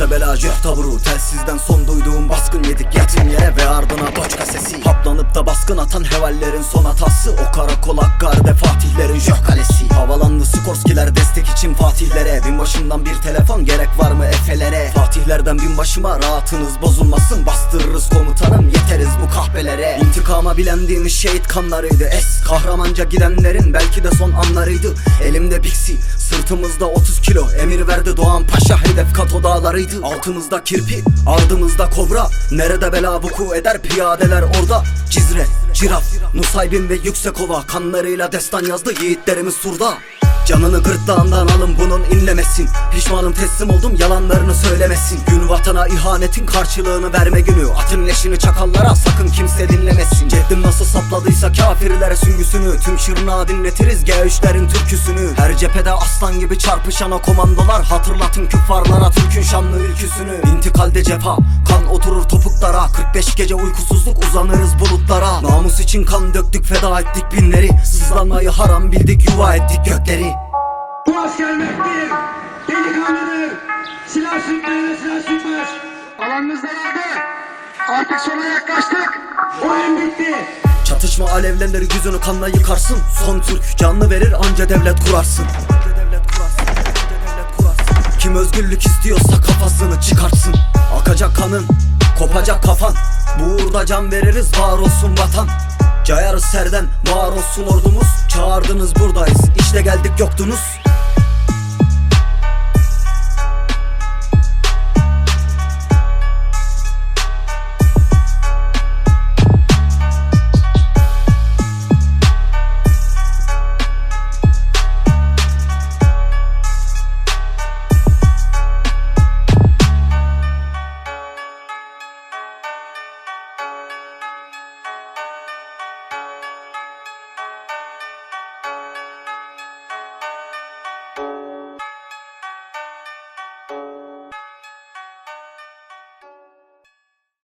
bela jöh taburu. Telsizden son duyduğum baskın yedik yatın yere Ve ardına doçka sesi. Haplanıp da baskın atan hevallerin son hatası. O karakol Hakkari'de fatihlerin jöh kalesi. Havalandı Skorskiler destek için fatihlere. Binbaşından bir telefon gerek var mı efelere? Fatihlerden binbaşıma rahatınız bozulmasın. Bastırırız komutanım yeteriz bu kahvelere İntikama bilendiğimiz şehit kanlarıydı. Es kahramanca gidenlerin belki de son anlarıydı. Elimde piksi sırtımızda 30 kilo. Emir verdi Doğan Paşa hedef Kato dağlarıydı. Altımızda kirpi ardımızda kobra. Nerede bela vuku eder piyadeler orada. Cizre, Ciraf, Nusaybin ve Yüksekova Kanlarıyla destan yazdı. Yiğitlerimiz surda Canını gırtlağından alın bunun inlemesin. Pişmanım teslim oldum yalanlarını söylemesin. Gün vatana ihanetin karşılığını verme günü. Atın leşini çakallara sakın kimse dinlemesin. Ceddim nasıl sapladıysa kafirlere süngüsünü. Tüm şırnağı dinletiriz G3'lerin türküsünü. Her cephede aslan gibi çarpışan o komandolar. Hatırlatın küffarlara Türk'ün şanlı ülküsünü. İntikalde cefa kan oturur topuklara. 45 gece uykusuzluk uzanırız bulutlara. Namus için kan döktük feda ettik binleri. Sızlanmayı haram bildik yuva ettik gökleri Bu asker Mehdi'dir, delikanlıdır. Silah sıkmayana silah sıkmaz. Alanınızda vardı. Artık sona yaklaştık. Oyun bitti. Çatışma alevlenir yüzünü kanla yıkarsın Son Türk canlı verir anca devlet kurarsın Kim özgürlük istiyorsa kafasını çıkartsın Akacak kanın, kopacak kafan Bu uğurda can veririz var olsun vatan Cayarız serden var olsun ordumuz Çağırdınız buradayız işte geldik yoktunuz